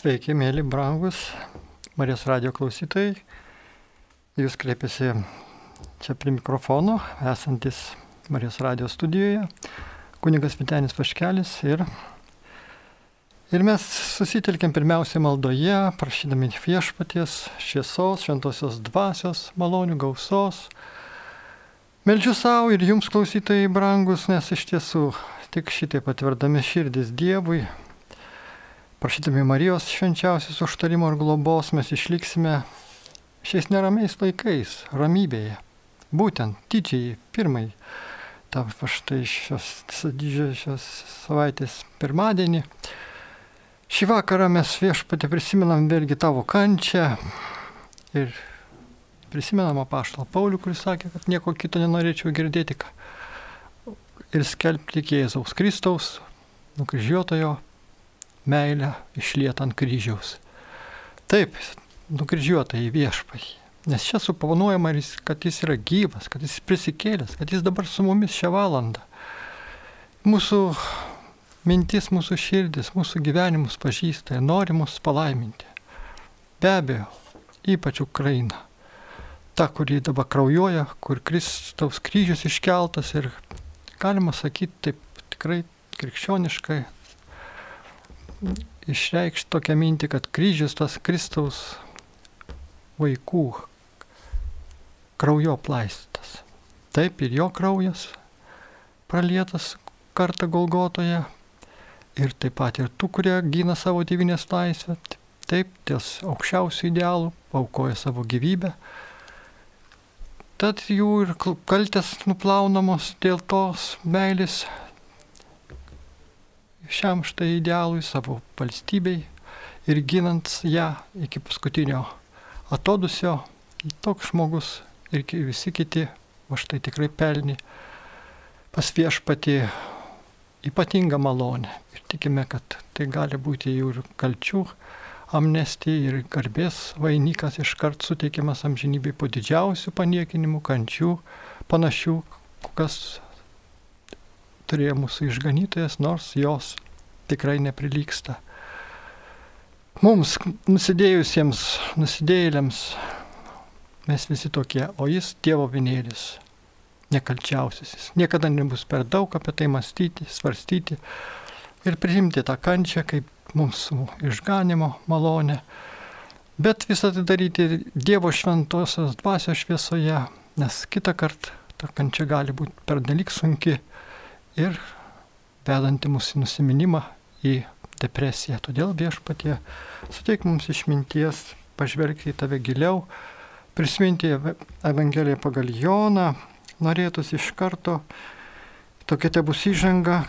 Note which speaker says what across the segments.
Speaker 1: Sveiki, mėly, brangus Marijos radio klausytojai. Jūs kreipiasi čia prie mikrofono, esantis Marijos radio studijoje, kunigas Vitenis Paškelis ir, ir mes susitelkėm pirmiausia maldoje, prašydami viešpaties, šviesos, šventosios dvasios, malonių gausos. Meldžiu savo ir jums klausytojai brangus, nes iš tiesų tik šitaip atverdami širdis Dievui, prašydami Marijos švenčiausios užtarimo ir globos mes išliksime šiais neramiais laikais, ramybėje. Būtent didžiai pirmai, tą štai šios, šios savaitės pirmadienį. Šį vakarą mes viešpatį prisimenam vėlgi tavo kančią ir prisimenam apaštalą Paulių, kuris sakė, kad nieko kito nenorėčiau girdėti ir skelbti Jėzaus Kristaus, nukryžiuotojo meilę išliet ant kryžiaus. Taip, nukryžiuota į viešpatį. Nes čia suponuojama, kad jis yra gyvas, kad jis prisikėlęs, kad jis dabar su mumis šią valandą. Mūsų mintis, mūsų širdis, mūsų gyvenimus pažįsta ir nori mus palaiminti. Be abejo, ypač Ukraina. Ta, kuri dabar kraujuoja, kur Kristaus kryžius iškeltas ir galima sakyti taip tikrai krikščioniškai išreikšti tokią mintį, kad kryžius tas Kristaus vaikų kraujo plaistytas. Taip ir jo kraujas pralietas kartą Golgotoje ir taip pat ir tų, kurie gina savo tėvinės laisvę. Taip, dėl aukščiausių idealų paukoja savo gyvybę. Tad jų ir kaltės nuplaunamos dėl tos meilės šiam štai idealui, savo valstybei ir ginant ją iki paskutinio atodusio, toks žmogus ir visi kiti, o štai tikrai pelni pas viešpatį ypatingą malonę. Ir tikime, kad tai gali būti jų ir kalčių amnestija ir garbės vainikas iškart suteikiamas amžinybei po didžiausių paniekinimų, kančių, panašių, kokias turėjo mūsų išganytojas, nors jos tikrai neprilyksta. Mums, nusidėjusiems, nusidėjėliams, mes visi tokie, o jis Dievo vinėlis, nekalčiausiasis. Niekada nebus per daug apie tai mąstyti, svarstyti ir priimti tą kančią kaip mūsų išganimo malonę. Bet visą tai daryti Dievo šventosios dvasios šviesoje, nes kitą kartą ta kančia gali būti pernelik sunki ir vedanti mus į nusiminimą, į depresiją. Todėl viešpatie suteik mums išminties, pažvelgti į tave giliau, prisiminti Evangeliją pagal Joną, norėtųsi iš karto, tokia te bus įžanga,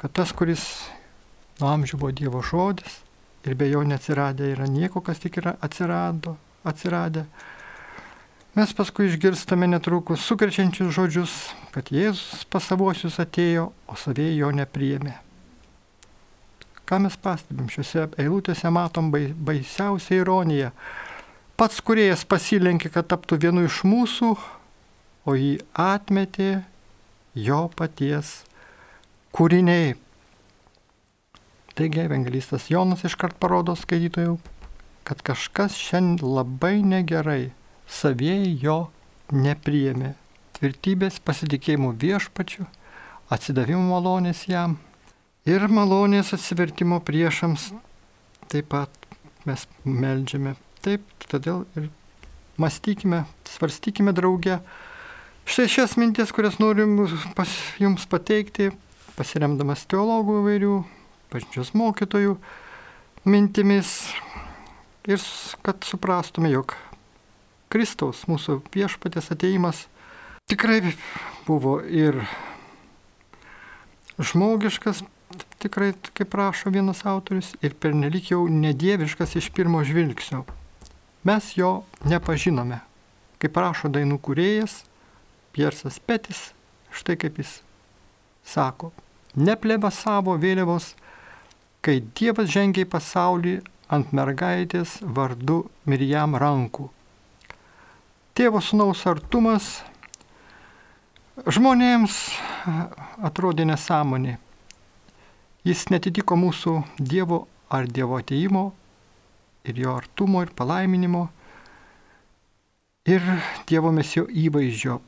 Speaker 1: kad tas, kuris nuo amžių buvo Dievo žodis ir be jo neatsiradė yra nieko, kas tik yra atsirado, atsiradę, Mes paskui išgirstame netrukus sukrečiančius žodžius, kad Jėzus pas savuosius atėjo, o savėjai jo nepriėmė. Ką mes pastebim šiuose eilutėse, matom baisiausią ironiją. Pats kuriejas pasilenkė, kad taptų vienu iš mūsų, o jį atmetė jo paties kūriniai. Taigi evangelistas Jonas iškart parodo skaitytojų, kad kažkas šiandien labai negerai savieji jo nepriėmė. Tvirtybės pasitikėjimų viešpačių, atsidavimo malonės jam ir malonės atsivertimo priešams taip pat mes melžiame. Taip, todėl ir mąstykime, svarstykime drauge. Štai šias mintis, kurias norim pas, jums pateikti, pasiremdamas teologų įvairių, pačios mokytojų mintimis ir kad suprastume, jog Kristaus, mūsų viešpatės ateimas tikrai buvo ir žmogiškas, tikrai, kaip rašo vienas autorius, ir pernelik jau nedieviškas iš pirmo žvilgsnio. Mes jo nepažinome. Kaip rašo dainų kuriejas, Piersas Petis, štai kaip jis sako, neplėba savo vėliavos, kai Dievas žengia į pasaulį ant mergaitės vardu Mirjam rankų tėvo sunaus artumas žmonėms atrodė nesąmonė. Jis netitiko mūsų Dievo ar Dievo ateimo ir jo artumo, ir palaiminimo, ir Dievo mesijo įvaizdžio.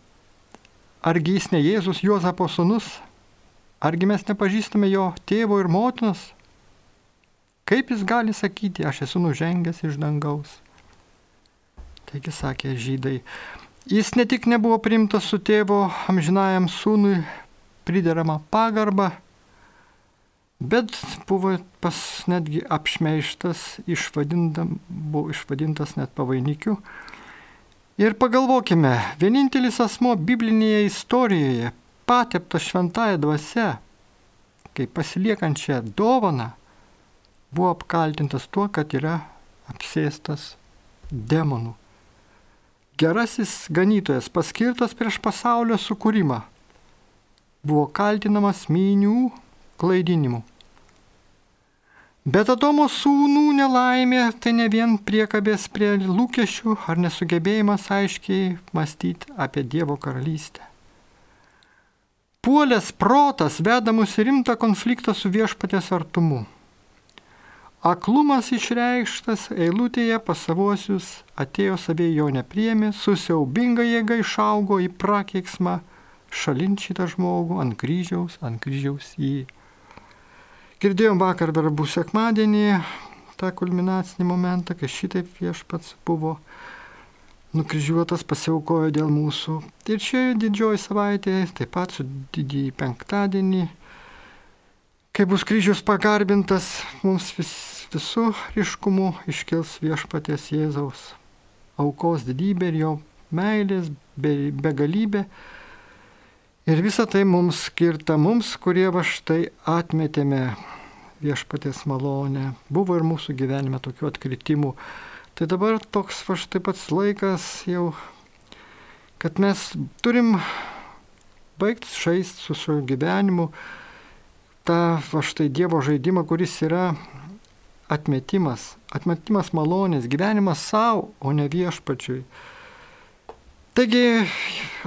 Speaker 1: Argi jis ne Jėzus Juozapo sunus? Argi mes nepažįstame jo tėvo ir motinos? Kaip jis gali sakyti, aš esu nužengęs iš dangaus? Taigi sakė žydai, jis ne tik nebuvo primtas su tėvo amžinajam sūnui priderama pagarba, bet buvo pas netgi apšmeištas, buvo išvadintas net pavainikiu. Ir pagalvokime, vienintelis asmo biblinėje istorijoje, pateptas šventąją dvasę, kaip pasiliekančią dovaną, buvo apkaltintas tuo, kad yra apsėstas demonų. Gerasis ganytojas paskirtas prieš pasaulio sukūrimą buvo kaltinamas mynių klaidinimu. Bet Adomo sūnų nelaimė tai ne vien priekabės prie lūkesčių ar nesugebėjimas aiškiai mąstyti apie Dievo karalystę. Puolės protas veda mus į rimtą konfliktą su viešpatės artumu. Aklumas išreikštas eilutėje pas savuosius atėjo savie jo nepriemi, susiaubinga jėga išaugo į prakeiksmą, šalint šitą žmogų ant kryžiaus, ant kryžiaus jį. Girdėjom vakar verbų sekmadienį tą kulminacinį momentą, kai šitaip viešpats buvo nukryžiuotas, pasiaukojo dėl mūsų. Ir čia didžioji savaitė, taip pat su didįjį penktadienį, kai bus kryžius pagarbintas, mums vis, visų ryškumu iškils viešpaties Jėzaus aukos didybė ir jo meilės begalybė. Ir visa tai mums skirta mums, kurie va štai atmetėme viešpatės malonę. Buvo ir mūsų gyvenime tokių atkritimų. Tai dabar toks va štai pats laikas jau, kad mes turim baigti žaisti su savo gyvenimu tą va štai Dievo žaidimą, kuris yra atmetimas, atmetimas malonės, gyvenimas savo, o ne viešpačiui. Taigi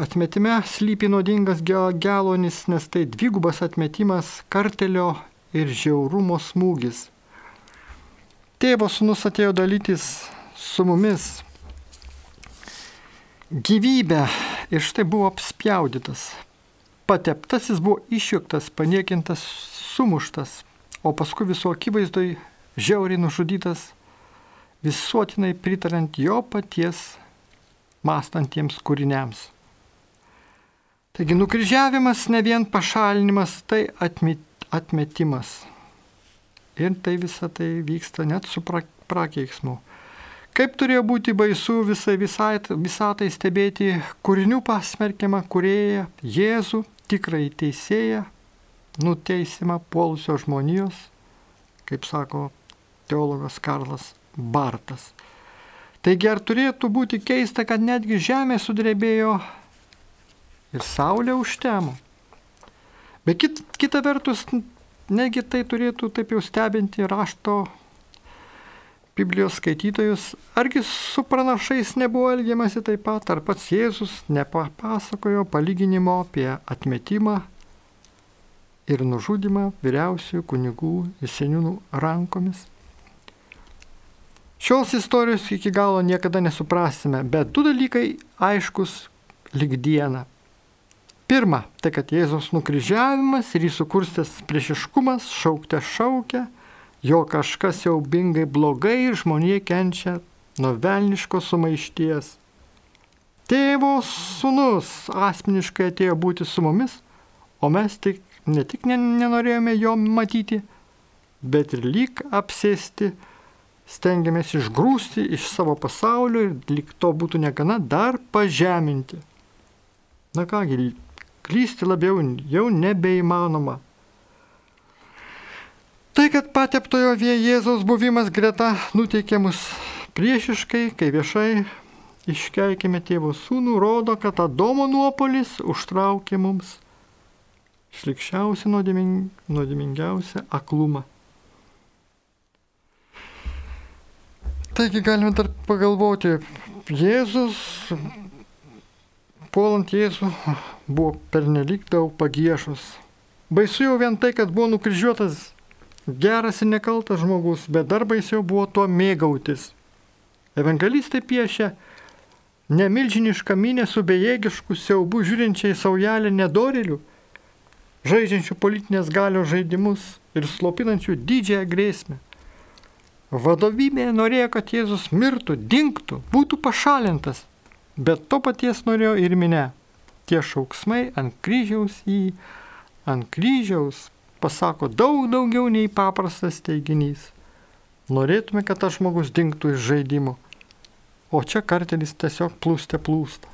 Speaker 1: atmetime slypi nuodingas gelonis, nes tai dvigubas atmetimas kartelio ir žiaurumo smūgis. Tėvo sunus atėjo dalytis su mumis gyvybę ir štai buvo apspjaudytas. Pateptasis buvo išjuktas, paniekintas, sumuštas, o paskui viso akivaizdoj žiauriai nužudytas, visuotinai pritarant jo paties mąstantiems kūriniams. Taigi nukryžiavimas ne vien pašalinimas, tai atmetimas. Ir tai visa tai vyksta net su pra, prakeiksmu. Kaip turėjo būti baisu visai visatai stebėti kūrinių pasmerkiamą kurėją, Jėzų, tikrąjį teisėją, nuteisimą puolusio žmonijos, kaip sako teologas Karlas Bartas. Taigi ar turėtų būti keista, kad netgi žemė sudrebėjo ir saulė užtemo. Bet kit, kita vertus, negi tai turėtų taip jau stebinti rašto Biblijos skaitytojus, argi su pranašais nebuvo elgiamasi taip pat, ar pats Jėzus nepapasakojo palyginimo apie atmetimą ir nužudimą vyriausiųjų kunigų ir seniūnų rankomis. Šios istorijos iki galo niekada nesuprasime, bet du dalykai aiškus lik diena. Pirma, tai kad Jėzos nukryžiavimas ir įsukurstęs priešiškumas šaukte šaukia, jo kažkas siaubingai blogai ir žmonė kenčia nuo velniškos sumaišties. Tėvo sunus asmeniškai atėjo būti su mumis, o mes tik, ne tik nenorėjome jo matyti, bet ir lyg apsėsti stengiamės išgrūsti iš savo pasaulio ir lik to būtų negana dar pažeminti. Na kągi, klysti labiau jau nebeįmanoma. Tai, kad pateptojo Jėzaus buvimas greta nuteikė mus priešiškai, kai viešai iškeikime tėvo sūnų, rodo, kad Adomo nuopolis užtraukė mums šlikščiausią nuodėming, nuodėmingiausią aklumą. Taigi galime dar pagalvoti, Jėzus, puolant Jėzų, buvo pernelyg daug pagiešus. Baisu jau vien tai, kad buvo nukryžiuotas geras ir nekaltas žmogus, bet dar baisiau buvo tuo mėgautis. Evangelistai piešia nemilžinišką minę su bejėgišku siaubu žiūrinčiai saujelę nedorilių, žaidžiančių politinės galios žaidimus ir slopinančių didžiąją grėsmę. Vadovybė norėjo, kad Jėzus mirtų, dinktų, būtų pašalintas, bet to paties norėjo ir minė. Tie šauksmai ant kryžiaus jį, ant kryžiaus pasako daug daugiau nei paprastas teiginys. Norėtume, kad tas žmogus dinktų iš žaidimo, o čia kartelis tiesiog plūste plūsta.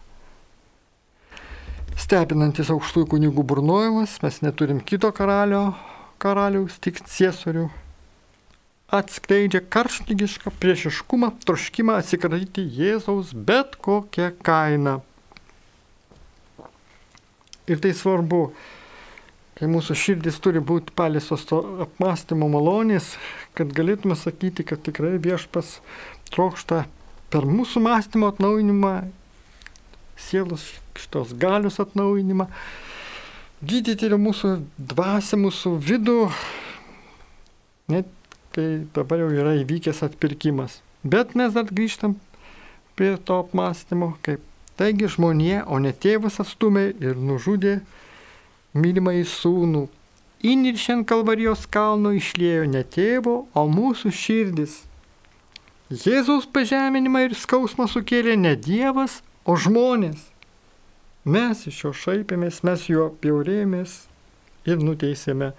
Speaker 1: Stebinantis aukštųjų kunigų burnojimas, mes neturim kito karalio, karaliaus, tik ciesorių. Atskleidžia karštlygišką priešiškumą, troškimą atsikratyti Jėzaus bet kokią kainą. Ir tai svarbu, kai mūsų širdis turi būti paliestos to apmąstymo malonės, kad galėtume sakyti, kad tikrai viešpas trokšta per mūsų mąstymo atnaujinimą, sielos šitos galios atnaujinimą, gydyti ir mūsų dvasę, mūsų vidų, net kai dabar jau yra įvykęs atpirkimas. Bet mes dar grįžtam prie to apmąstymo, kaip taigi žmonė, o ne tėvas atstumė ir nužudė mylimą į sūnų. Įniršiant kalvarijos kalno išlėjo ne tėvo, o mūsų širdis. Jėzaus pažeminimą ir skausmą sukėlė ne Dievas, o žmonės. Mes iš jo šaipėmės, mes juo bjaurėjomės ir nuteisėme.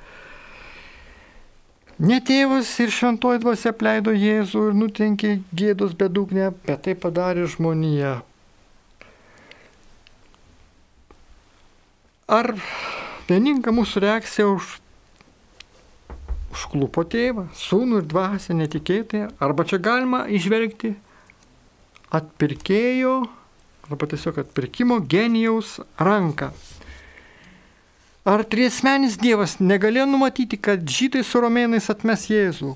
Speaker 1: Ne tėvas ir šventoji dvasia pleido Jėzų ir nutenkė gėdos bedugnę, bet tai padarė žmonija. Ar vieninga mūsų reakcija už, užklupo tėvą, sūnų ir dvasę netikėtai, arba čia galima išvelgti atpirkėjo arba tiesiog atpirkimo genijaus ranką. Ar triesmenis Dievas negalėjo numatyti, kad žydai su romėnais atmes Jėzų?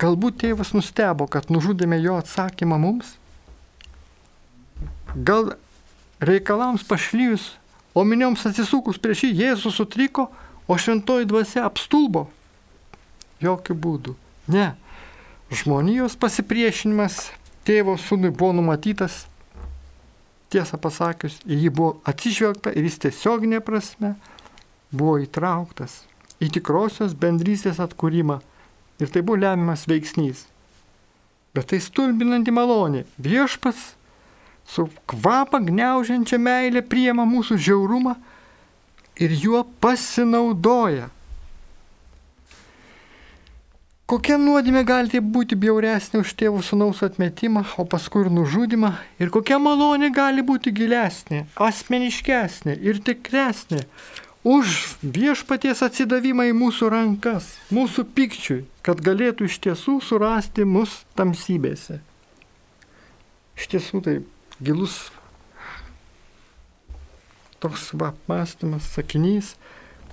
Speaker 1: Galbūt tėvas nustebo, kad nužudėme jo atsakymą mums? Gal reikalams pašlyjus, o minioms atsisukus prieš jį Jėzus sutriko, o šventoji dvasia apstulbo? Jokių būdų. Ne. Žmonijos pasipriešinimas tėvo sūnui buvo numatytas tiesą pasakius, į jį buvo atsižvelgta ir jis tiesioginė prasme buvo įtrauktas į tikrosios bendrystės atkūrimą. Ir tai buvo lemiamas veiksnys. Bet tai stulbinanti malonė. Viešpas su kvapą gneužiančia meilė priema mūsų žiaurumą ir juo pasinaudoja. Kokia nuodėmė gali būti bjauresnė už tėvų sunaus atmetimą, o paskui ir nužudimą? Ir kokia malonė gali būti gilesnė, asmeniškesnė ir tikresnė už viešpaties atsidavimą į mūsų rankas, mūsų pikčiui, kad galėtų iš tiesų surasti mus tamsybėse? Iš tiesų tai gilus toks va, mąstymas, sakinys,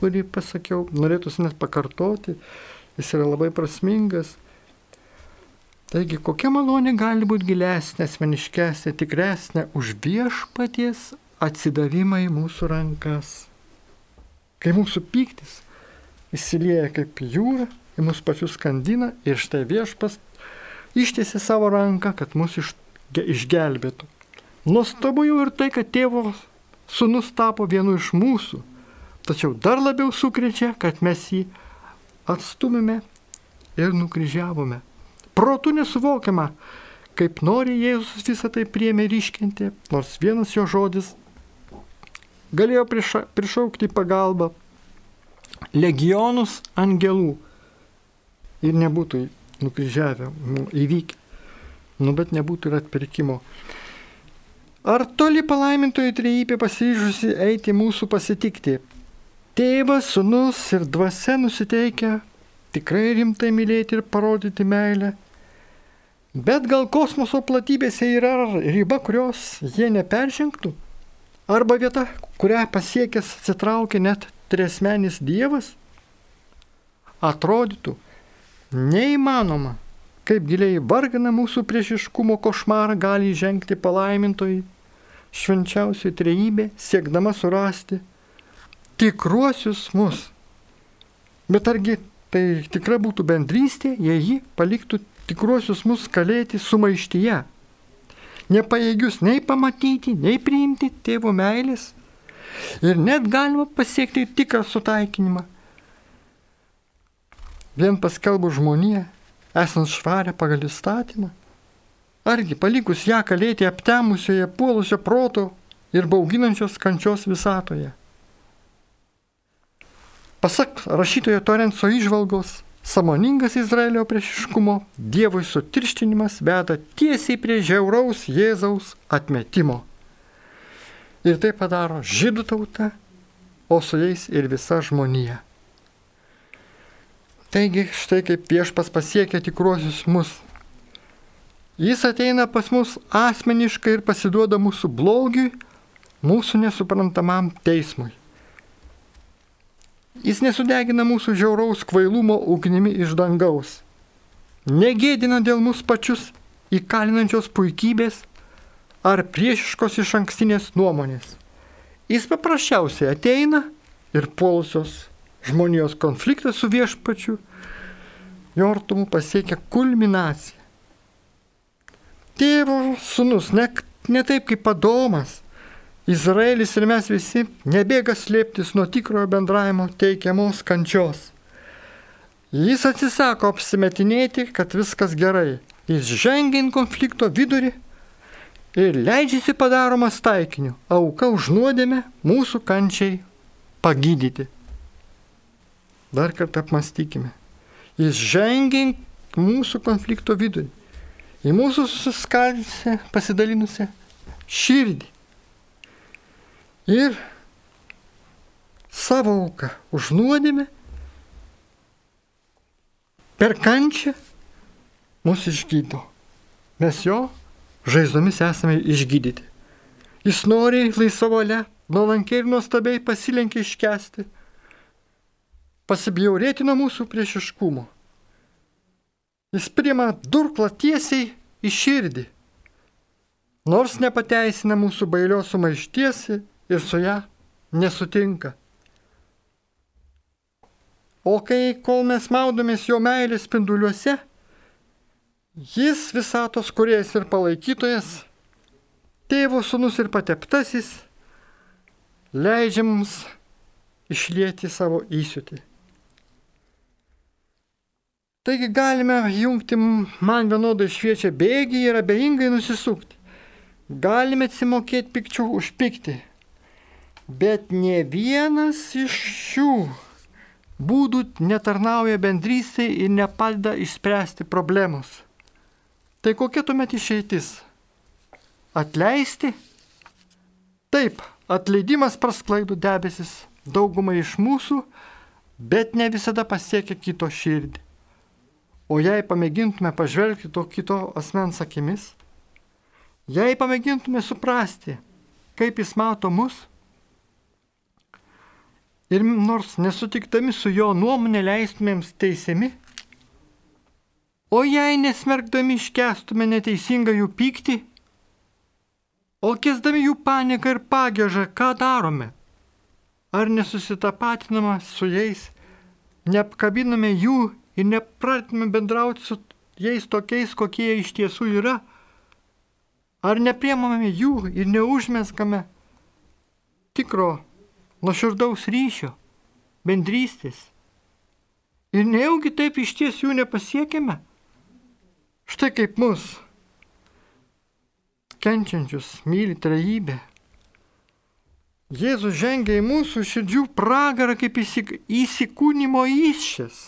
Speaker 1: kurį pasakiau, norėtųsi net pakartoti jis yra labai prasmingas. Taigi, kokia malonė gali būti gilesnė, asmeniškesnė, tikresnė už viešpaties atsidavimą į mūsų rankas. Kai mūsų pyktis įsilieja kaip jūra, į mūsų pačius skandina ir štai viešpas ištiesi savo ranką, kad mus iš, išgelbėtų. Nuostabu jau ir tai, kad tėvo sunus tapo vienu iš mūsų, tačiau dar labiau sukrečia, kad mes jį atstumėme ir nukryžiavome. Protų nesuvokiama, kaip nori Jėzus visą tai priemė ryškinti, nors vienas jo žodis galėjo priša, prišaukti pagalbą legionus angelų ir nebūtų nukryžiavę, nu, įvykę. Nu, bet nebūtų ir atpirkimo. Ar toli palaimintoji trejybė pasiryžusi eiti mūsų pasitikti? Tėvas, sunus ir dvasia nusiteikia tikrai rimtai mylėti ir parodyti meilę. Bet gal kosmoso platybėse yra riba, kurios jie neperžengtų? Arba vieta, kurią pasiekęs atsitraukia net tresmenis Dievas? Atrodytų neįmanoma, kaip giliai vargana mūsų priešiškumo košmarą gali žengti palaimintojai, švenčiausiai trejybė, siekdama surasti tikruosius mus. Bet argi tai tikra būtų bendrystė, jei ji paliktų tikruosius mus kalėti sumaištyje. Nepajėgius nei pamatyti, nei priimti tėvo meilės. Ir net galima pasiekti tikrą sutaikinimą. Vien paskelbų žmoniją, esant švarę pagal įstatymą. Argi palikus ją kalėti aptemusioje puolusio proto ir bauginančios kančios visatoje. Pasak rašytojo Torenso išvalgos, samoningas Izraelio priešiškumo Dievui sutirštinimas veda tiesiai prie žiauraus Jėzaus atmetimo. Ir tai padaro žydų tauta, o su jais ir visa žmonija. Taigi štai kaip viešpas pasiekia tikruosius mus. Jis ateina pas mus asmeniškai ir pasiduoda mūsų blogiui, mūsų nesuprantamam teismui. Jis nesudegina mūsų žiauraus kvailumo ugnimi iš dangaus. Negėdina dėl mūsų pačius įkalinančios puikybės ar priešiškos iš ankstinės nuomonės. Jis paprasčiausiai ateina ir polusios žmonijos konfliktas su viešpačiu jo artumu pasiekia kulminaciją. Tėvo sunus, ne, ne taip kaip padomas, Izraelis ir mes visi nebėga slėptis nuo tikrojo bendravimo teikiamos kančios. Jis atsisako apsimetinėti, kad viskas gerai. Jis žengia į konflikto vidurį ir leidžiasi padaromas taikiniu, auka už nuodėmę mūsų kančiai pagydyti. Dar kartą apmastykime. Jis žengia mūsų konflikto vidurį, į mūsų susiskaldžiusią, pasidalinusią širdį ir savo auką už nuodėmę per kančią mus išgydo. Mes jo žaizdomis esame išgydyti. Jis nori laisvo valia, nuolankiai ir nuostabiai pasilenkia iškesti, pasibjaurėti nuo mūsų priešiškumo. Jis priima durklą tiesiai į širdį, nors nepateisina mūsų bailios sumaišties ir su ją nesutinka. O kai kol mes maudomės jo meilės spinduliuose, jis visatos kuriejas ir palaikytojas, tėvo sunus ir pateptasis, leidžia mums išlieti savo įsiutį. Taigi galime jungti man vienodai šviečia bėgį ir abejingai nusisukti. Galime atsimokėti pikčių už pyktį bet ne vienas iš šių būdų netarnauja bendrystėje ir nepadeda išspręsti problemos. Tai kokia tuomet išeitis? Atleisti? Taip, atleidimas prasklaidų debesis daugumai iš mūsų, bet ne visada pasiekia kito širdį. O jei pamėgintume pažvelgti to kito asmens akimis, jei pamėgintume suprasti, kaip jis mato mus, ir nors nesutiktami su jo nuomonė leistumėms teisiami, o jei nesmergdami iškestume neteisingą jų pyktį, o kesdami jų paniką ir pagėžą, ką darome? Ar nesusitapatinama su jais, neapkabiname jų ir nepratiname bendrauti su jais tokiais, kokie jie iš tiesų yra? Ar nepriemame jų ir neužmeskame tikro nuoširdaus ryšio, bendrystės. Ir nejaugi taip iš ties jų nepasiekėme? Štai kaip mus, kenčiančius, myli trejybė. Jėzus žengia į mūsų širdžių pragarą kaip įsikūnymo iššės.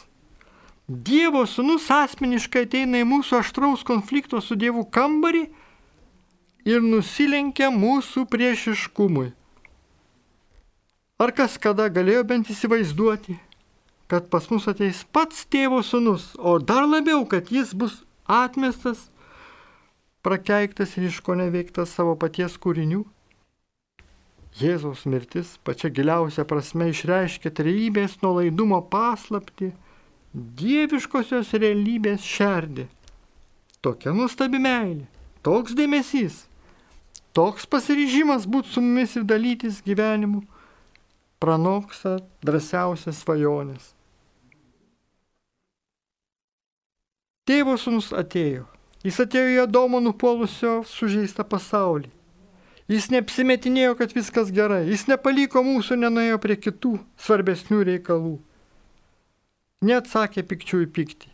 Speaker 1: Dievo sunus asmeniškai ateina į mūsų aštraus konflikto su Dievu kambarį ir nusilenkia mūsų priešiškumui. Ar kas kada galėjo bent įsivaizduoti, kad pas mus ateis pats tėvo sunus, o dar labiau, kad jis bus atmestas, prakeiktas ir iš ko neveiktas savo paties kūrinių? Jėzaus mirtis pačia giliausia prasme išreiškia trejybės nuolaidumo paslapti, dieviškosios realybės šerdį. Tokia nuostabi meilė, toks dėmesys, toks pasiryžimas būti su mumis ir dalytis gyvenimu pranoksta drąsiausias svajonės. Tėvo sūnus atėjo. Jis atėjo į Adomo nupolusio sužeistą pasaulį. Jis neapsimetinėjo, kad viskas gerai. Jis nepaliko mūsų, nenuėjo prie kitų svarbesnių reikalų. Neatsakė pikčių į pyktį.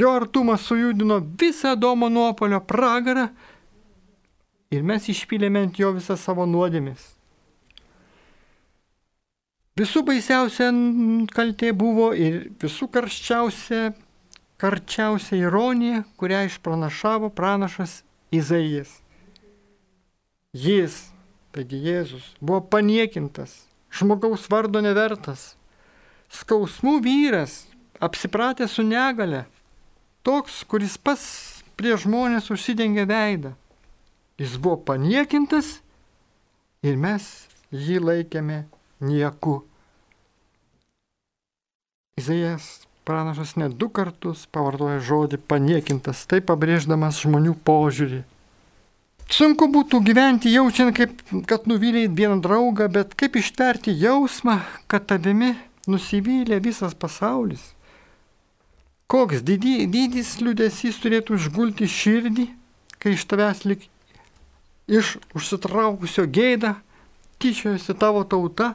Speaker 1: Jo artumas sujudino visą Adomo nuopolio pragarą ir mes išpylėme ant jo visą savo nuodėmis. Visų baisiausia kaltė buvo ir visų karščiausia, karčiausia ironija, kurią išpranašavo pranašas Izaijas. Jis, taigi Jėzus, buvo paniekintas, žmogaus vardo nevertas, skausmų vyras, apsipratęs su negale, toks, kuris pas prie žmonės užsidengė veidą. Jis buvo paniekintas ir mes jį laikėme nieku. Izaijas pranašas net du kartus pavartoja žodį paniekintas, taip pabrėždamas žmonių požiūrį. Sunku būtų gyventi jaučiant, kaip, kad nuvylėjai vieną draugą, bet kaip ištarti jausmą, kad tavimi nusivylė visas pasaulis. Koks didį, didis liūdėsys turėtų užgulti širdį, kai iš tavęs lik iš užsitraukusio gėdą tyčiojasi tavo tauta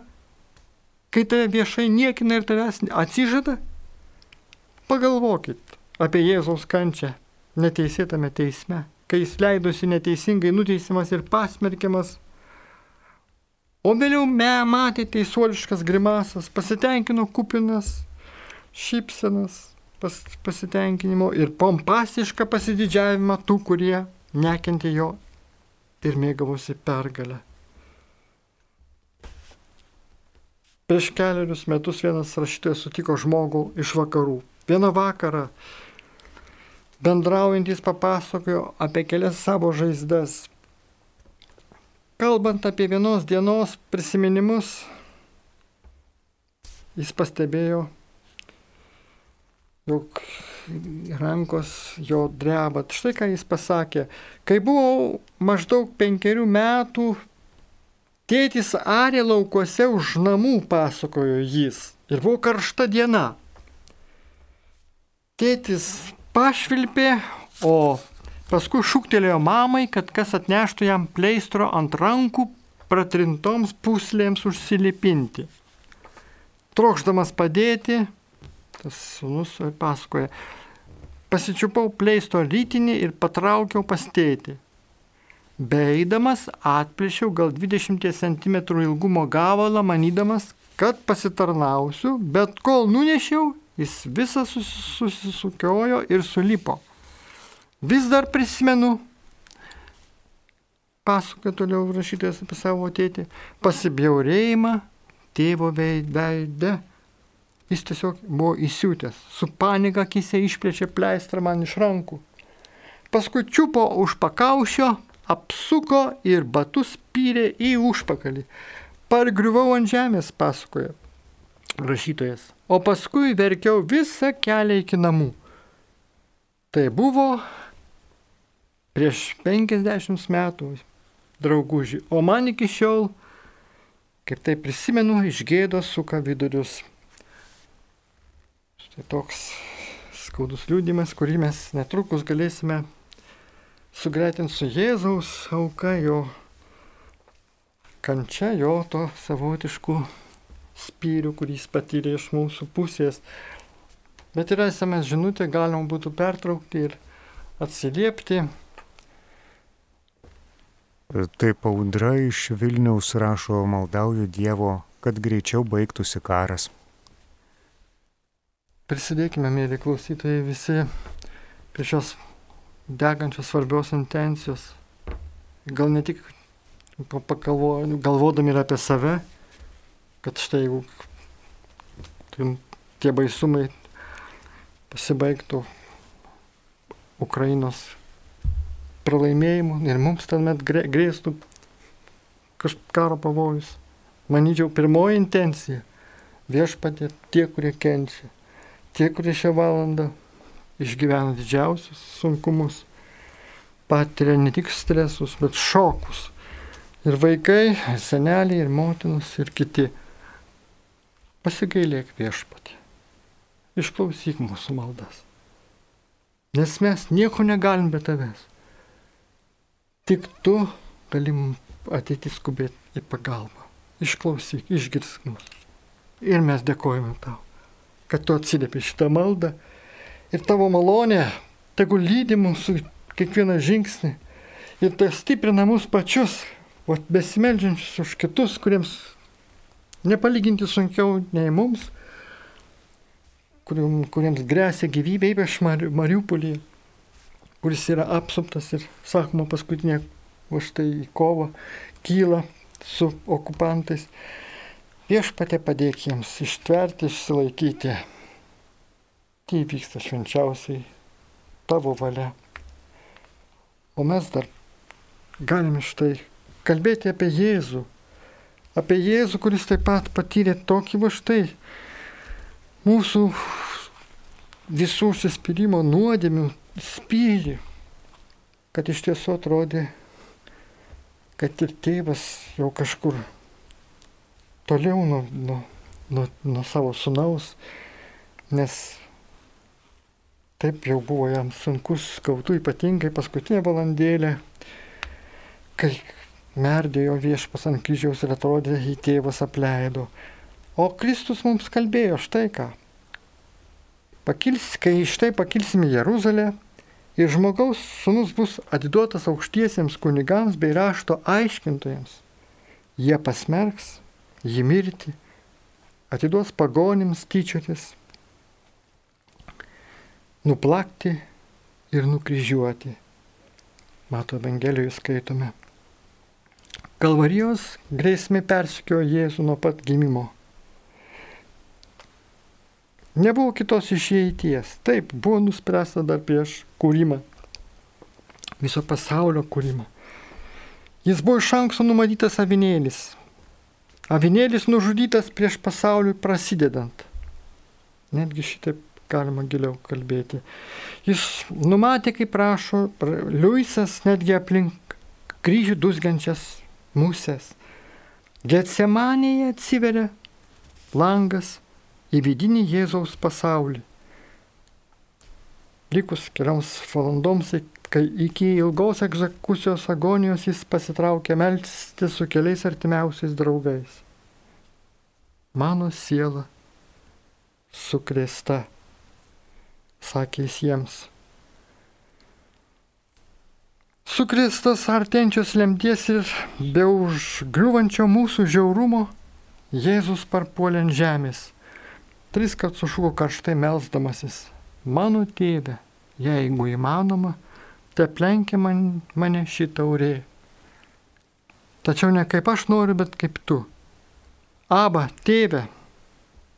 Speaker 1: kai tave viešai niekina ir tavęs atsižada? Pagalvokit apie Jėzaus kančią neteisėtame teisme, kai jis leidosi neteisingai nuteisimas ir pasmerkiamas. O vėliau me matė teisuoliškas grimasas, pasitenkino kupinas, šypsenas, pas, pasitenkinimo ir pompastišką pasididžiavimą tų, kurie nekentė jo ir mėgavosi pergalę. Prieš keliarius metus vienas rašytojas sutiko žmogų iš vakarų. Vieną vakarą bendraujantys papasakojo apie kelias savo žaizdas. Kalbant apie vienos dienos prisiminimus, jis pastebėjo, jog rankos jo dreba. Štai ką jis pasakė. Kai buvau maždaug penkerių metų, Tėtis arė laukuose už namų, pasakojo jis. Ir buvo karšta diena. Tėtis pašvilpė, o paskui šūktelėjo mamai, kad kas atneštų jam pleistro ant rankų pratrintoms puslėms užsilipinti. Trokšdamas padėti, tas sunus pasakoja, pasičiupau pleisto rytinį ir patraukiau pastėti. Beeidamas atplėšiau gal 20 cm ilgumo gavalą, manydamas, kad pasitarnausiu, bet kol nunešiau, jis visas susisukiojo ir sulipo. Vis dar prisimenu, pasakoja toliau rašytojas apie savo tėtį, pasibjaurėjimą tėvo veide. Jis tiesiog buvo įsiūtęs, su panika akise išplėčė pleistrą man iš rankų. Paskui čiupo už pakaušio, apsuko ir batus pyrė į užpakalį. Pargriuvau ant žemės, pasakoja rašytojas. O paskui verkiau visą kelią iki namų. Tai buvo prieš 50 metų, drauguži. O man iki šiol, kaip tai prisimenu, iš gėdos suka vidurius. Štai toks skaudus liūdimas, kurį mes netrukus galėsime sugretint su Jėzaus auka, jo kančia, jo to savotiškų spyrių, kurį jis patyrė iš mūsų pusės. Bet yra SMS žinutė, galima būtų pertraukti ir atsiliepti.
Speaker 2: Taip audra iš Vilniaus rašo, maldauju Dievo, kad greičiau baigtųsi karas.
Speaker 1: Prisidėkime, mėly klausytojai, visi prie šios degančios svarbios intencijos. Gal ne tik galvodami ir apie save, kad štai jeigu tie baisumai pasibaigtų Ukrainos pralaimėjimu ir mums tuomet grėstų karo pavojus. Manyčiau, pirmoji intencija - viešpatė tie, kurie kenčia, tie, kurie šią valandą išgyvena didžiausius sunkumus, patiria ne tik stresus, bet šokus. Ir vaikai, ir seneliai, ir motinos, ir kiti. Pasigailėk viešpatį. Išklausyk mūsų maldas. nes mes nieko negalim be tavęs. Tik tu galim ateiti skubėti į pagalbą. Išklausyk, išgirsk mus. Ir mes dėkojame tau, kad tu atsiliepi šitą maldą ir tavo malonė tegul lydi mūsų kiekvieną žingsnį ir tai stiprina mus pačius, o besimeldžiančius už kitus, kuriems nepalyginti sunkiau nei mums, kuriems grėsia gyvybė, ypač Mariupolį, kuris yra apsuptas ir, sakoma, paskutinė už tai kova kyla su okupantais. Viešpatė padėk jiems ištverti, išsilaikyti. Tai vyksta švenčiausiai tavo valia. O mes dar galime štai kalbėti apie Jėzų. Apie Jėzų, kuris taip pat patyrė tokį va štai mūsų visų suspirimo nuodėmių spyrį, kad iš tiesų atrodė, kad ir tėvas jau kažkur toliau nuo, nuo, nuo, nuo savo sunaus, nes taip jau buvo jam sunkus skautų, ypatingai paskutinė valandėlė, kai merdėjo viešpas ant kryžiaus ir atrodė, į tėvas apleido. O Kristus mums kalbėjo štai ką. Pakils, kai štai pakilsime Jeruzalę ir žmogaus sunus bus atiduotas aukštiesiems kunigams bei rašto aiškintojams. Jie pasmerks jį mirti, atiduos pagonims tyčiotis, nuplakti ir nukryžiuoti. Mato Evangelijoje skaitome. Kalvarijos grėsmė persikio Jėzų nuo pat gimimo. Nebuvo kitos išeities. Taip, buvo nuspręsta dar prieš kūrimą. Viso pasaulio kūrimą. Jis buvo iš anksto numatytas avinėlis. Avinėlis nužudytas prieš pasauliui prasidedant. Netgi šitaip galima giliau kalbėti. Jis numatė, kaip prašo Liujisas, netgi aplink kryžių dusgančias musės. Getsemanėje atsiveria langas į vidinį Jėzaus pasaulį. Likus kelioms valandoms, kai iki ilgos egzekucijos agonijos jis pasitraukė melsti su keliais artimiausiais draugais. Mano siela sukrėsta, sakė jis jiems. Sukristas artenčios lemties ir be užgriuvančio mūsų žiaurumo, Jėzus parpuolė ant žemės. Tris kart sušuko karštai melzdamasis. Mano tėve, jeigu įmanoma, te plenkia man, mane šį taurė. Tačiau ne kaip aš noriu, bet kaip tu. Aba, tėve,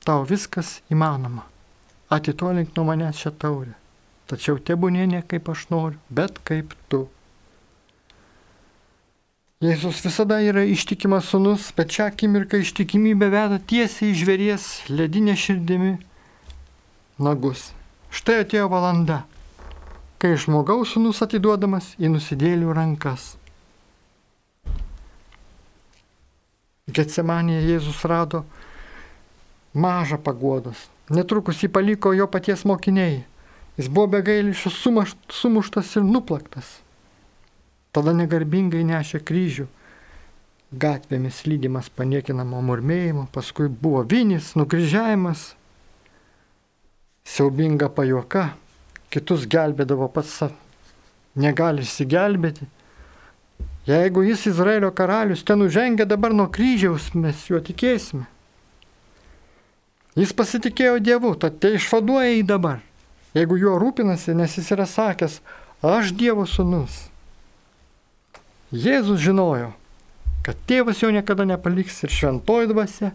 Speaker 1: tau viskas įmanoma. Atitolink nuo manęs šią taurę. Tačiau tebūnė ne kaip aš noriu, bet kaip tu. Jėzus visada yra ištikimas sunus, bet šią akimirką ištikimybė veda tiesiai į žvėries ledinę širdimi nagus. Štai atėjo valanda, kai žmogaus sunus atiduodamas į nusidėlių rankas. Getsemanėje Jėzus rado mažą paguodos. Netrukus jį paliko jo paties mokiniai. Jis buvo be gailišio sumuštas ir nuplaktas. Tada negarbingai nešė kryžių, gatvėmis lydimas paniekinamo murmėjimo, paskui buvo vinis, nukryžiavimas, siaubinga pajuoka, kitus gelbėdavo pats, negali įsigelbėti. Jeigu jis Izraelio karalius ten užengė dabar nuo kryžiaus, mes juo tikėsime. Jis pasitikėjo Dievu, tad tai išvaduoja jį dabar. Jeigu juo rūpinasi, nes jis yra sakęs, aš Dievo sunus. Jėzus žinojo, kad tėvas jo niekada nepaliks ir šventoji dvasia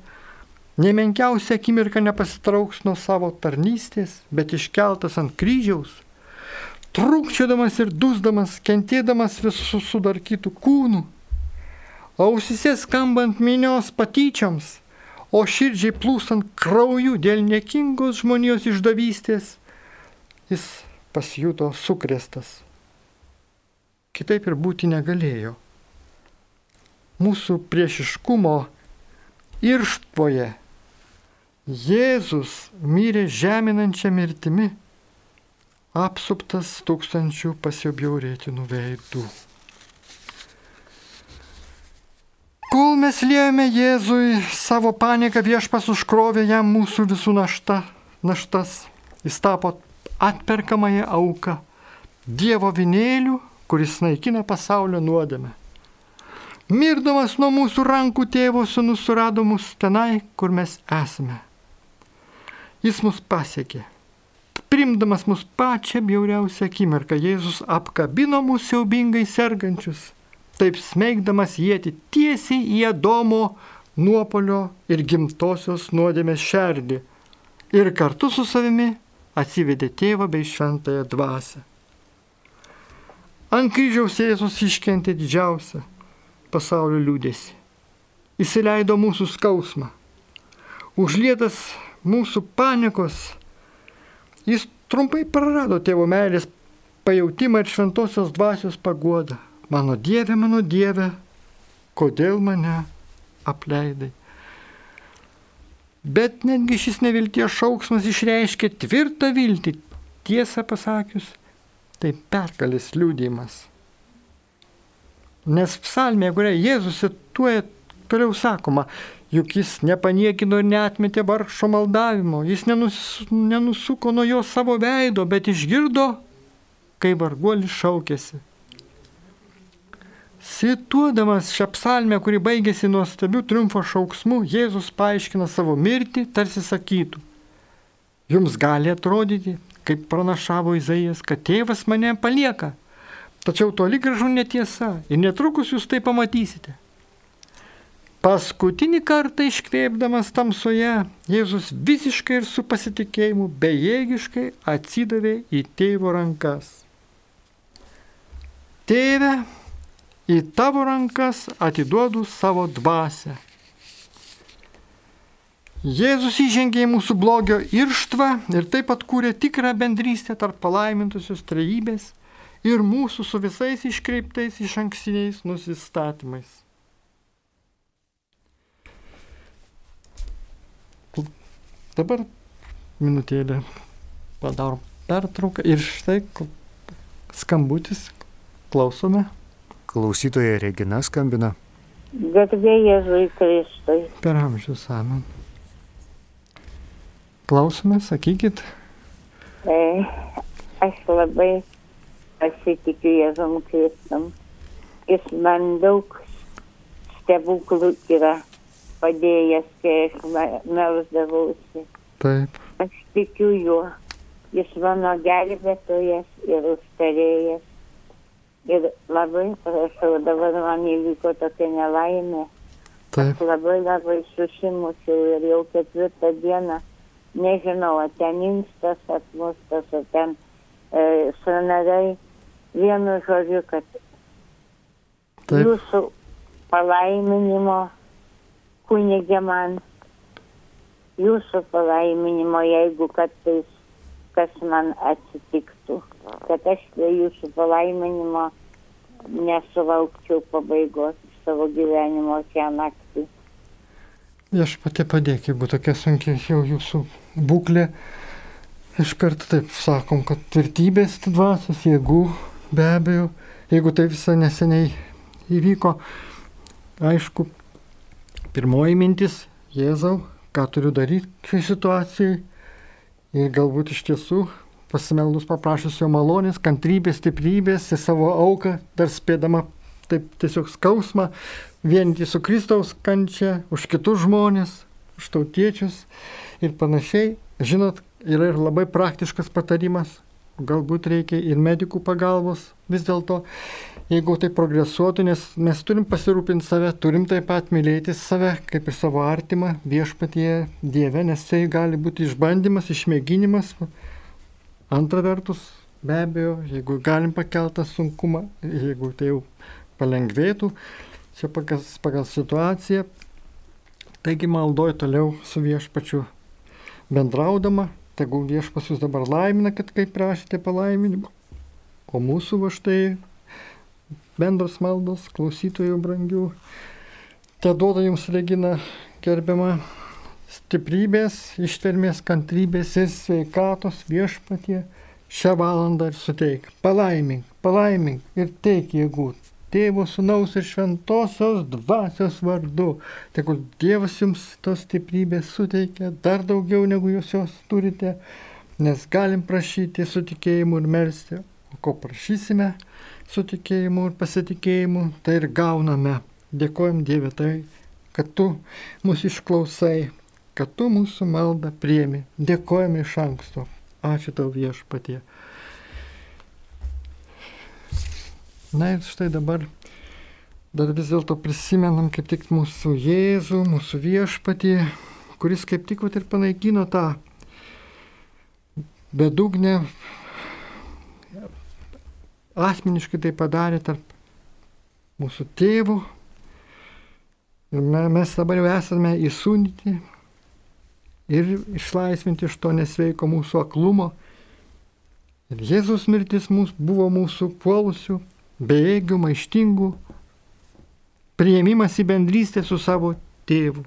Speaker 1: nemenkiausia akimirka nepasitrauks nuo savo tarnystės, bet iškeltas ant kryžiaus, trūkčiodamas ir dusdamas, kentėdamas visų sudarkytų kūnų, ausise skambant minios patyčioms, o širdžiai plūstant krauju dėl niekingos žmonijos išdavystės, jis pasijuto sukrėstas kitaip ir būti negalėjo. Mūsų priešiškumo irštvoje Jėzus mirė žeminančią mirtimi, apsuptas tūkstančių pasiobjaurėtinų veidų. Kol mes liejame Jėzui savo paniką, viešpas užkrovė jam mūsų visų našta, naštas. Jis tapo atperkamąją auką Dievo vinėlių, kuris naikina pasaulio nuodėmę. Mirdamas nuo mūsų rankų tėvo sunus surado mus tenai, kur mes esame. Jis mus pasiekė. Primdamas mus pačią bjauriausią akimirką, Jėzus apkabino mūsų siaubingai sergančius, taip smeigdamas jėti tiesiai į Adomo nuopolio ir gimtosios nuodėmės šerdį ir kartu su savimi atsivedė tėvą bei šventąją dvasę. Ant kryžiaus Jėzus iškentė didžiausią pasaulio liūdėsi. Įsileido mūsų skausmą. Užlietas mūsų panikos, jis trumpai prarado tėvo meilės pajūtimą ir šventosios dvasios paguodą. Mano Dieve, mano Dieve, kodėl mane apleidai? Bet netgi šis nevilties šauksmas išreiškia tvirtą viltį, tiesą pasakius, tai pergalės liūdėjimas. Nes psalmė, kurią Jėzus cituoja, toliau sakoma, juk jis nepaniekino ir netmetė vargšo maldavimo, jis nenus, nenusuko nuo jo savo veido, bet išgirdo, kai varguolis šaukėsi. Cituodamas šią psalmę, kuri baigėsi nuostabiu triumfo šauksmu, Jėzus paaiškina savo mirtį, tarsi sakytų, jums gali atrodyti, kaip pranašavo Izaijas, kad tėvas mane palieka. Tačiau toli gražu netiesa ir netrukus jūs tai pamatysite. Paskutinį kartą iškreipdamas tamsoje, Jėzus visiškai ir su pasitikėjimu bejėgiškai atsidavė į tėvo rankas. Tėve, į tavo rankas atiduodu savo dvasę. Jėzus įžengė į mūsų blogio irštvą ir taip atkūrė tikrą bendrystę tarp palaimintusios trejybės ir mūsų su visais iškreiptais iš ankstiniais nusistatymais. Dabar minutėlę padarom pertrauką ir štai skambutis, klausome.
Speaker 2: Klausytoja Regina skambina.
Speaker 3: Garbė Jėzui Kristui.
Speaker 1: Per amžius amen. Klausome, sakykit.
Speaker 3: E, aš labai pasitikiu Jėzum Kristum. Jis man daug stebuklų yra padėjęs, kai aš melzdavausi.
Speaker 1: Taip.
Speaker 3: Aš tikiu juo. Jis mano gelbėtojas ir užtarėjas. Ir labai prašau, dabar man įvyko tokia nelaimė.
Speaker 1: Taip.
Speaker 3: Aš labai labai susimušiau ir jau ketvirtą dieną, nežinau, ar ten inkstas atmustas, ar ten e, sanarai. Vienu žodžiu, kad
Speaker 1: Taip.
Speaker 3: jūsų palaiminimo kunigė man, jūsų palaiminimo, jeigu kartais kas man atsitiktų, kad aš be jūsų palaiminimo nesulaukčiau pabaigos savo gyvenimo šią naktį.
Speaker 1: Aš pati padėk, jeigu tokia sunkia jau jūsų būklė. Iš karto taip sakom, kad tvirtybės dvasios, jėgų, be abejo, jeigu tai visai neseniai įvyko, aišku, pirmoji mintis, Jėzau, ką turiu daryti šioje situacijoje ir galbūt iš tiesų pasimeldus paprašęs jo malonės, kantrybės, stiprybės į savo auką, dar spėdama taip tiesiog skausmą, vienyti su Kristaus kančia, už kitus žmonės, už tautiečius ir panašiai. Žinot, yra ir labai praktiškas patarimas, galbūt reikia ir medikų pagalbos vis dėlto, jeigu tai progresuotų, nes mes turim pasirūpinti save, turim taip pat mylėti save, kaip ir savo artimą viešpatie Dieve, nes tai gali būti išbandymas, išmėginimas. Antra vertus, be abejo, jeigu galim pakeltą sunkumą, jeigu tai jau palengvėtų, čia pagal, pagal situaciją, taigi maldoju toliau su viešpačiu bendraudama, tegul viešpas jūs dabar laimina, kad kaip prašėte palaiminimo. O mūsų va štai bendros maldos, klausytojų brangių, te duoda jums, Regina, gerbiama, stiprybės, ištvermės, kantrybės ir sveikatos viešpatie šią valandą ir suteik. Palaimink, palaimink ir teik jėgų. Tėvo, Sūnaus ir Šventosios dvasios vardu. Tegul Dievas jums tos stiprybės suteikia dar daugiau negu jūs jos turite, nes galim prašyti su tikėjimu ir melstį. O ko prašysime su tikėjimu ir pasitikėjimu, tai ir gauname. Dėkojom Dievė tai, kad tu mūsų išklausai, kad tu mūsų maldą priemi. Dėkojom iš anksto. Ačiū tau viešpatie. Na ir štai dabar dar vis dėlto prisimenam kaip tik mūsų Jėzų, mūsų viešpatį, kuris kaip tik ir panaikino tą bedugnę, asmeniškai tai padarė tarp mūsų tėvų. Ir mes dabar jau esame įsūnyti ir išlaisvinti iš to nesveiko mūsų aklumo. Ir Jėzus mirtis mūsų, buvo mūsų puolusių bejėgių, maištingų, prieimimas į bendrystę su savo tėvu.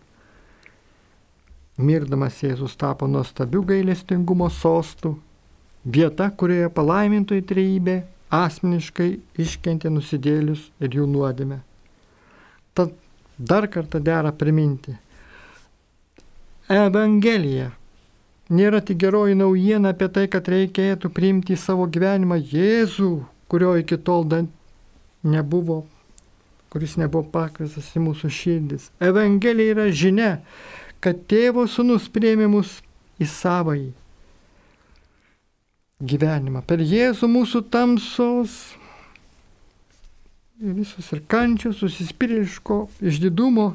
Speaker 1: Mirdamas Jėzus tapo nuostabių gailestingumo sostų, vieta, kurioje palaimintoji trejybė asmeniškai iškentė nusidėlius ir jų nuodėmę. Tad dar kartą dera priminti. Evangelija nėra tik geroji naujiena apie tai, kad reikėtų priimti į savo gyvenimą Jėzų, kurio iki tol nebuvo, kuris nebuvo pakvisas į mūsų širdis. Evangelija yra žinia, kad tėvo sunus priėmė mus į savąjį gyvenimą. Per Jėzų mūsų tamsos visus ir kančios, susispiriško, išdidumo,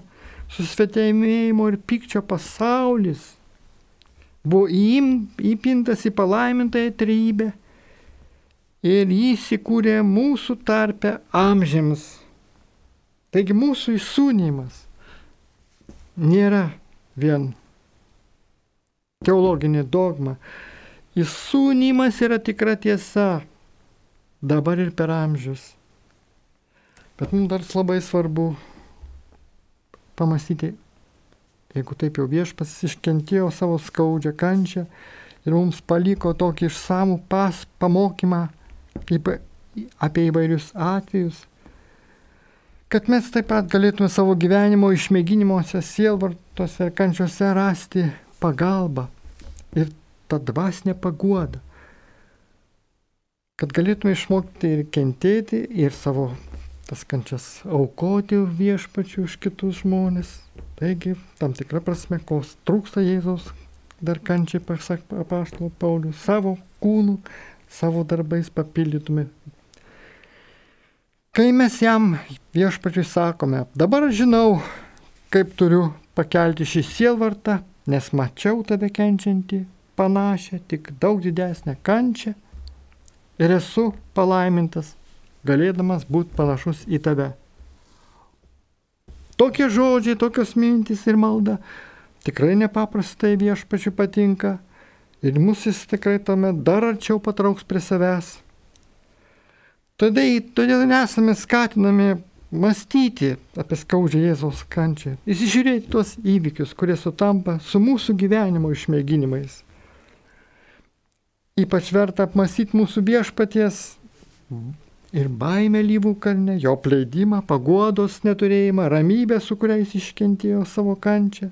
Speaker 1: susvetėjimo ir pykčio pasaulis buvo įpintas į palaimintąją trybę ir jis įkūrė mūsų tarpę amžiams. Taigi mūsų įsūnymas nėra vien teologinė dogma. Įsūnymas yra tikra tiesa dabar ir per amžius. Bet mums dar labai svarbu pamastyti, jeigu taip jau viešpas iškentėjo savo skaudžią kančią ir mums paliko tokį išsamų pas pamokymą apie įvairius atvejus, kad mes taip pat galėtume savo gyvenimo išmėginimuose, sielvartose ir kančiose rasti pagalbą ir tą dvasinę paguodą. Kad galėtume išmokti ir kentėti ir savo tas kančias aukoti viešpačių už kitus žmonės. Taigi, tam tikrą prasme, ko trūksta Jėzaus, dar kančiai, pasak apaštalo Paulius, savo kūnų savo darbais papildytume. Kai mes jam viešpačiui sakome, dabar žinau, kaip turiu pakelti šį sielvartą, nes mačiau tave kenčiantį, panašią, tik daug didesnę kančią ir esu palaimintas, galėdamas būti panašus į tave. Tokie žodžiai, tokios mintys ir malda tikrai nepaprastai viešpačiui patinka ir mus jis tikrai tame dar arčiau patrauks prie savęs. Todėl, todėl nesame skatinami mąstyti apie skaudžią Jėzaus kančią, įsižiūrėti tuos įvykius, kurie sutampa su mūsų gyvenimo išmėginimais. Ypač verta apmastyti mūsų viešpaties ir baimę lyvų kalne, jo pleidimą, paguodos neturėjimą, ramybę, su kuriais iškentėjo savo kančią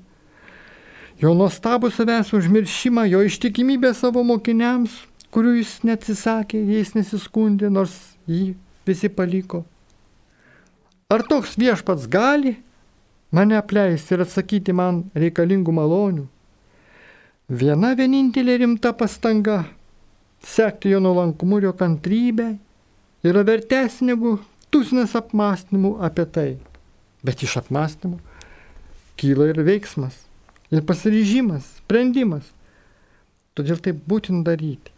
Speaker 1: jo nuostabų savęs užmiršimą, jo ištikimybę savo mokiniams, kurių jis neatsisakė, jais nesiskundė, nors jį visi paliko. Ar toks viešpats gali mane apleisti ir atsakyti man reikalingų malonių? Viena vienintelė rimta pastanga - sekti jo nuolankumu ir jo kantrybę - yra vertesnė negu tūkstantis apmąstymų apie tai. Bet iš apmąstymų kyla ir veiksmas ir pasiryžimas, sprendimas. Todėl tai būtent daryti.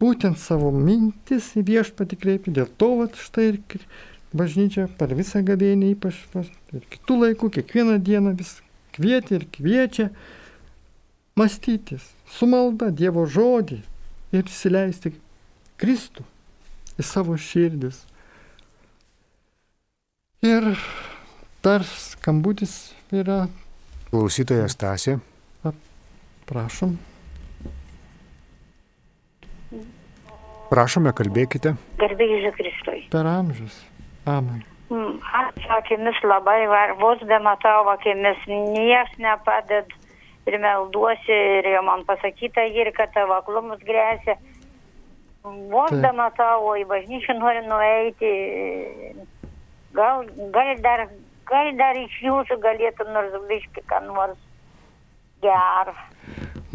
Speaker 1: Būtent savo mintis į viešpatį kreipti, dėl to vat, štai ir bažnyčia per visą gavėnį, ypač ir kitų laikų, kiekvieną dieną vis kviečia ir kviečia mąstytis su malda Dievo žodį ir įsileisti Kristų į savo širdis. Ir dar skambutis yra
Speaker 2: Klausytojas Tasė.
Speaker 1: Prašom.
Speaker 2: Prašome, kalbėkite.
Speaker 4: Garbėjai Žikristui.
Speaker 1: Per amžius. Amen.
Speaker 4: Mm, Aš akimis labai, var- vos bematau akimis, nieks nepaded ir melduosi ir jau man pasakyta ir kad tavo aklumus grėsia. Bematau, o į bažnyčią noriu nueiti. Gal, gal, dar, gal dar iš jūsų galėtų nors biški, ką nors gerą.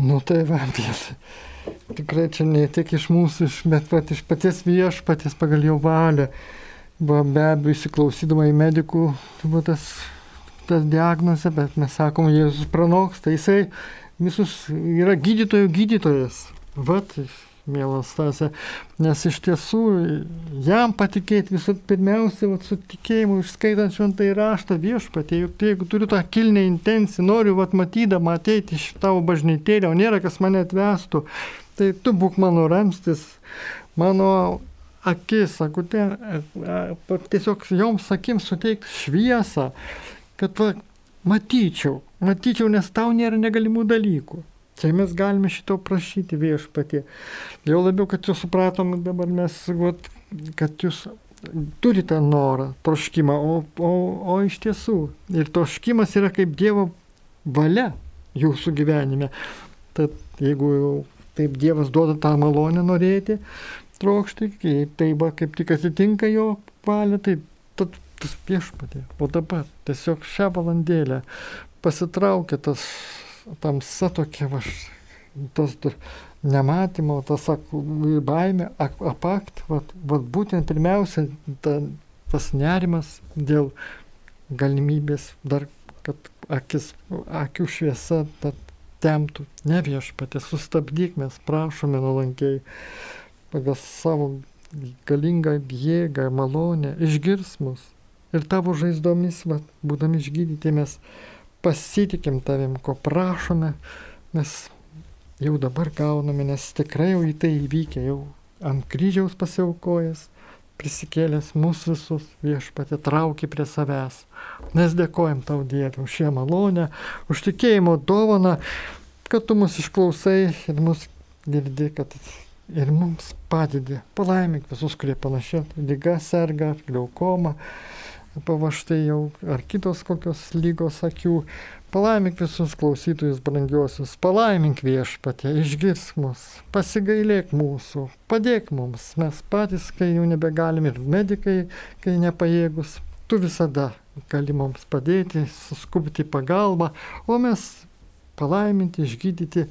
Speaker 1: Nu tai va, bet tikrai čia ne tik iš mūsų, bet pat iš paties viešpatės pagal jo valią. Va, be abejo, įsiklausydama į medikų va, tas, tas diagnozė, bet mes sakom, Jėzus pranoksta, jisai visus yra gydytojų gydytojas. Vat, mielas Stasė, nes iš tiesų jam patikėti visų pirmiausia, vat, su tikėjimu, išskaitant šventą įraštą viešpatė, juk jeigu turiu tą kilnę intenciją, noriu vat, matydama ateiti iš tavo bažnytėlę, o nėra kas mane atvestų, tai tu būk mano ramstis, mano akis, sakute, tiesiog joms akims suteikti šviesą, kad va, matyčiau, matyčiau, nes tau nėra negalimų dalykų. Čia mes galime šito prašyti viešpatie. Jau labiau, kad jūs supratom dabar mes, vat, kad jūs turite norą, troškimą, o, o, o iš tiesų. Ir troškimas yra kaip Dievo valia jūsų gyvenime. Tad jeigu taip Dievas duoda tą malonę norėti, trokšti, kai tai va kaip tik atitinka jo valią, tai tad tas viešpatė. O dabar tiesiog šią valandėlę pasitraukia tas tamsa tokia, va, tas nematymo, tas ak- baimė ak- apakt, va, va, būtent pirmiausia ta, tas nerimas dėl galimybės dar, kad akis, akių šviesa temtų. Ne viešpatė, sustabdyk mes, prašome nuolankiai, pagal savo galingą jėgą, malonę, išgirs mus. Ir tavo žaizdomis, va, būdami išgydyti, mes pasitikim tavim, ko prašome, mes jau dabar gauname, nes tikrai jau į tai įvykę, jau ant kryžiaus pasiaukojęs, prisikėlęs mūsų visus viešpatė trauki prie savęs. Mes dėkojam tau Dievui už šią malonę, už tikėjimo dovaną, kad tu mus išklausai ir mus girdi, kad ir mums padedi. Palaimink visus, kurie panašia lyga serga, glaukoma, pavaštai jau ar kitos kokios lygos akių. Palaimink visus klausytojus brangiosius, palaimink viešpatė, išgirsk mus, pasigailėk mūsų, padėk mums, mes patys, kai jau nebegalim ir medikai, kai nepajėgus, tu visada gali mums padėti, suskubti pagalbą, o mes palaiminti, išgydyti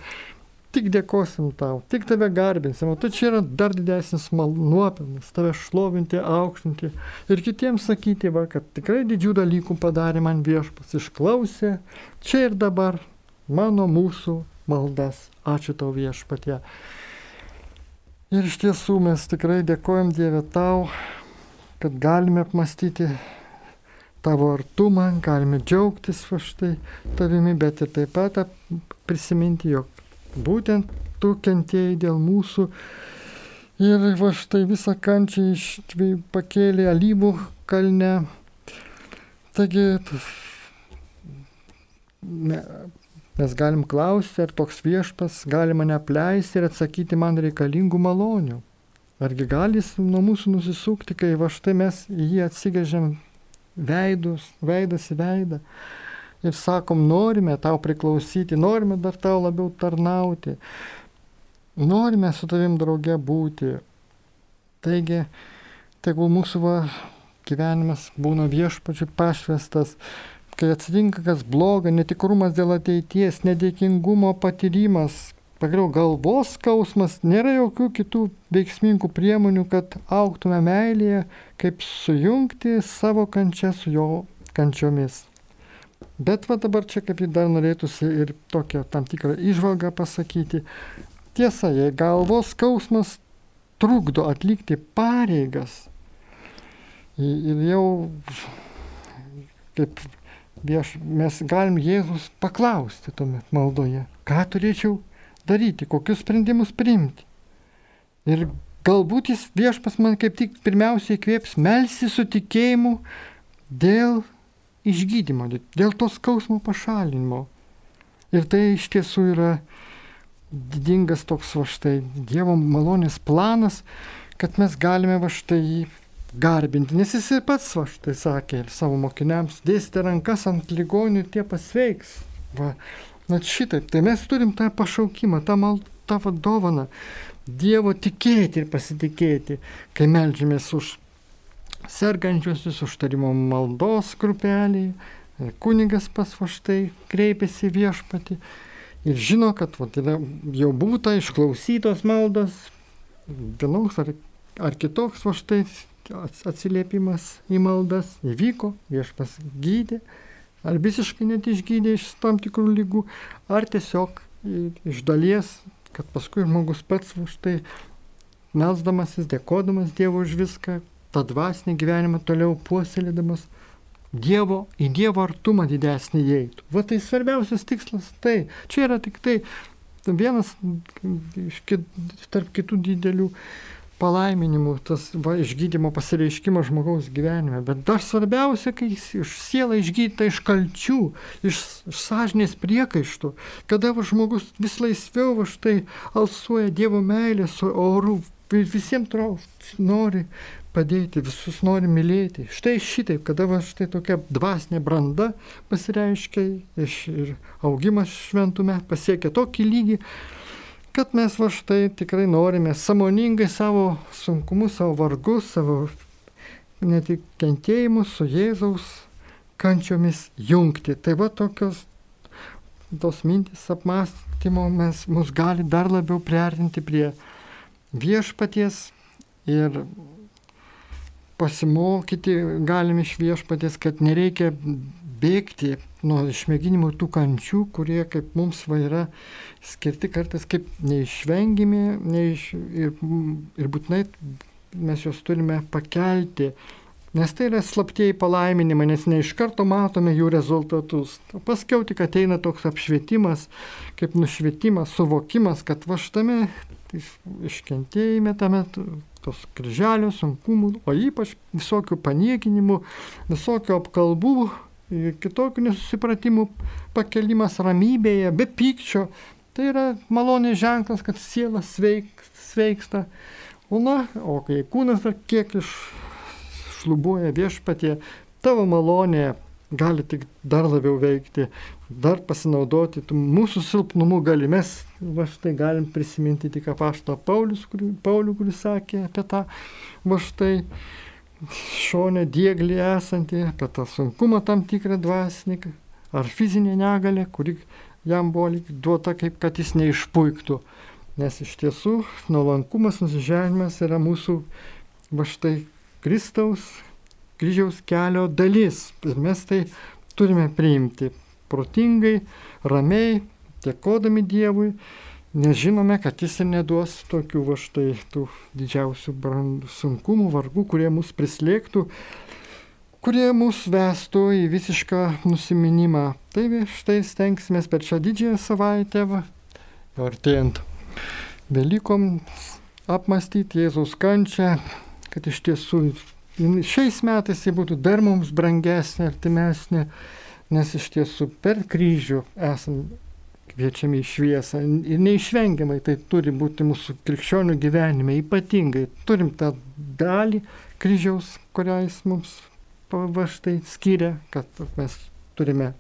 Speaker 1: tik dėkosim tau, tik tave garbinsim, o tai čia yra dar didesnis nuopelnas, tave šlovinti, aukštinti ir kitiems sakyti, va, kad tikrai didžių dalykų padarė man viešpas, išklausė čia ir dabar mano mūsų maldas. Ačiū tau viešpatie. Ir iš tiesų mes tikrai dėkojam Dieve tau, kad galime apmastyti tavo artumą, galime džiaugtis va štai tavimi, bet ir taip pat prisiminti, jog būtent tu kentėjai dėl mūsų ir va štai visą kančią iš pakėlė alyvų kalne. Taigi me, mes galim klausti, ar toks viešpas gali mane apleisti ir atsakyti man reikalingų malonių. Argi gali jis nuo mūsų nusisukti, kai va štai mes į jį atsigrėžiam veidus, veidas į veidą ir sakom, norime tau priklausyti, norime dar tau labiau tarnauti, norime su tavim drauge būti. Taigi, tegul mūsų va, gyvenimas būna viešpačių pašvestas, kai atsitinka kas bloga, netikrumas dėl ateities, nedėkingumo patyrimas, pagaliau galvos skausmas, nėra jokių kitų veiksmingų priemonių, kad auktume meilėje, kaip sujungti savo kančią su jo kančiomis. Bet va dabar čia kaip dar norėtųsi ir tokią tam tikrą išvalgą pasakyti. Tiesa, jei galvos skausmas trukdo atlikti pareigas ir jau kaip vieš, mes galim Jėzus paklausti tuomet maldoje, ką turėčiau daryti, kokius sprendimus priimti. Ir galbūt jis viešpas man kaip tik pirmiausiai kvėps melsi su tikėjimu dėl išgydymo, dėl to skausmo pašalinimo. Ir tai iš tiesų yra didingas toks va štai Dievo malonės planas, kad mes galime va štai jį garbinti. Nes jis ir pats va štai sakė savo mokiniams, dėstė rankas ant ligonių ir tie pasveiks. Va, net šitaip. Tai mes turim tą pašaukimą, tą, mal, tą dovaną. Dievo tikėti ir pasitikėti, kai melžiamės už sergančiuosius, užtarimo maldos grupelį, kunigas pas va štai kreipiasi viešpati ir žino, kad va, yra jau būta išklausytos maldos, vienoks ar, ar kitoks va štai atsiliepimas į maldas įvyko, viešpas gydė, ar visiškai net išgydė iš tam tikrų lygų, ar tiesiog iš dalies kad paskui žmogus pats už tai melsdamasis, dėkodamas Dievo už viską, tą dvasinį gyvenimą toliau puoselėdamas, Dievo, į Dievo artumą didesnį įeitų. Va tai svarbiausias tikslas tai. Čia yra tik tai vienas iš kit, tarp kitų didelių palaiminimų, tas va, išgydymo pasireiškimas žmogaus gyvenime. Bet dar svarbiausia, kai jis iš sielą išgydyta iš kalčių, iš, iš sąžinės priekaištų, kada va, žmogus vis laisviau va, štai alsuoja Dievo meilė su oru, visiems nori padėti, visus nori mylėti. Štai šitaip, kada va, štai tokia dvasinė branda pasireiškia ir augimas šventume pasiekia tokį lygį, kad mes va štai tikrai norime samoningai savo sunkumus, savo vargus, savo netik kentėjimus su Jėzaus kančiomis jungti. Tai va tokios tos mintis apmąstymo mes, mus gali dar labiau priartinti prie viešpaties ir pasimokyti galim iš viešpaties, kad nereikia bėgti nuo išmėginimų tų kančių, kurie kaip mums va yra skirti kartais kaip neišvengiami neiš, ir, ir būtinai mes juos turime pakelti. Nes tai yra slaptieji palaiminimai, nes ne iš karto matome jų rezultatus. Paskiau tik ateina toks apšvietimas, kaip nušvietimas, suvokimas, kad va šitame iškentėjime, tame tos kryželio sunkumų, o ypač visokių paniekinimų, visokių apkalbų, kitokių nesusipratimų pakelimas ramybėje, be pykčio. Tai yra malonės ženklas, kad siela sveik, sveiksta. O, na, o kai kūnas dar kiek iššlubuoja viešpatie, tavo malonė gali tik dar labiau veikti, dar pasinaudoti mūsų silpnumu gali. Mes va štai galim prisiminti tik apaštą Paulius, kuri, Paulių, kuris sakė apie tą va štai šonę dieglį esantį, apie tą sunkumą tam tikrą dvasininką, ar fizinę negalę, kuri jam buvo duota kaip kad jis neišpuiktų. Nes iš tiesų nuolankumas, nusižemimas yra mūsų va štai Kristaus kryžiaus kelio dalis. Ir mes tai turime priimti protingai, ramiai, dėkodami Dievui Nes žinome, kad jis ir neduos tokių va štai tų didžiausių sunkumų, vargų, kurie mus prislėgtų, kurie mus vestų į visišką nusiminimą. Tai štai stengsime per šią didžiąją savaitę, va, artėjant Velykom, apmastyti Jėzaus kančią, kad iš tiesų šiais metais jie būtų dar mums brangesnė, artimesnė, nes iš tiesų per kryžių esam kviečiami į šviesą ir neišvengiamai tai turi būti mūsų krikščionių gyvenime, ypatingai turim tą dalį kryžiaus, kurią jis mums va štai skiria, kad mes turime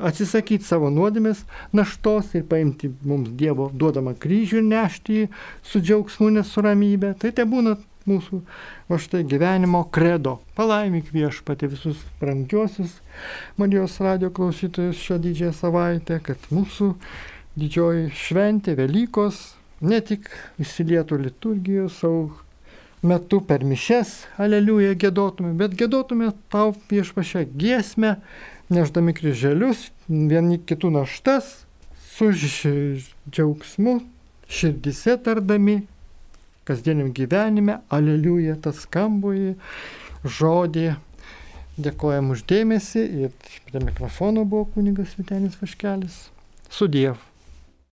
Speaker 1: atsisakyti savo nuodėmės naštos ir paimti mums Dievo duodamą kryžių ir nešti jį su džiaugsmu, nesuramybė. Tai te būna mūsų va štai gyvenimo kredo. Palaimink viešpati visus brangiosius Marijos radio klausytojus šią didžiąją savaitę, kad mūsų didžioji šventė Velykos ne tik įsilietų liturgijos savo metu per mišes, aleliuja gėdotume, bet gėdotume tau viešpašę giesmę, neždami kryželius, vieni kitų naštas, su džiaugsmu, širdise tardami kasdieniam gyvenime, aleliuja, tas skambuoji žodį. Dėkojam uždėmesi ir prie mikrofono buvo kuningas Vitenis Vaškelis. Sudiev.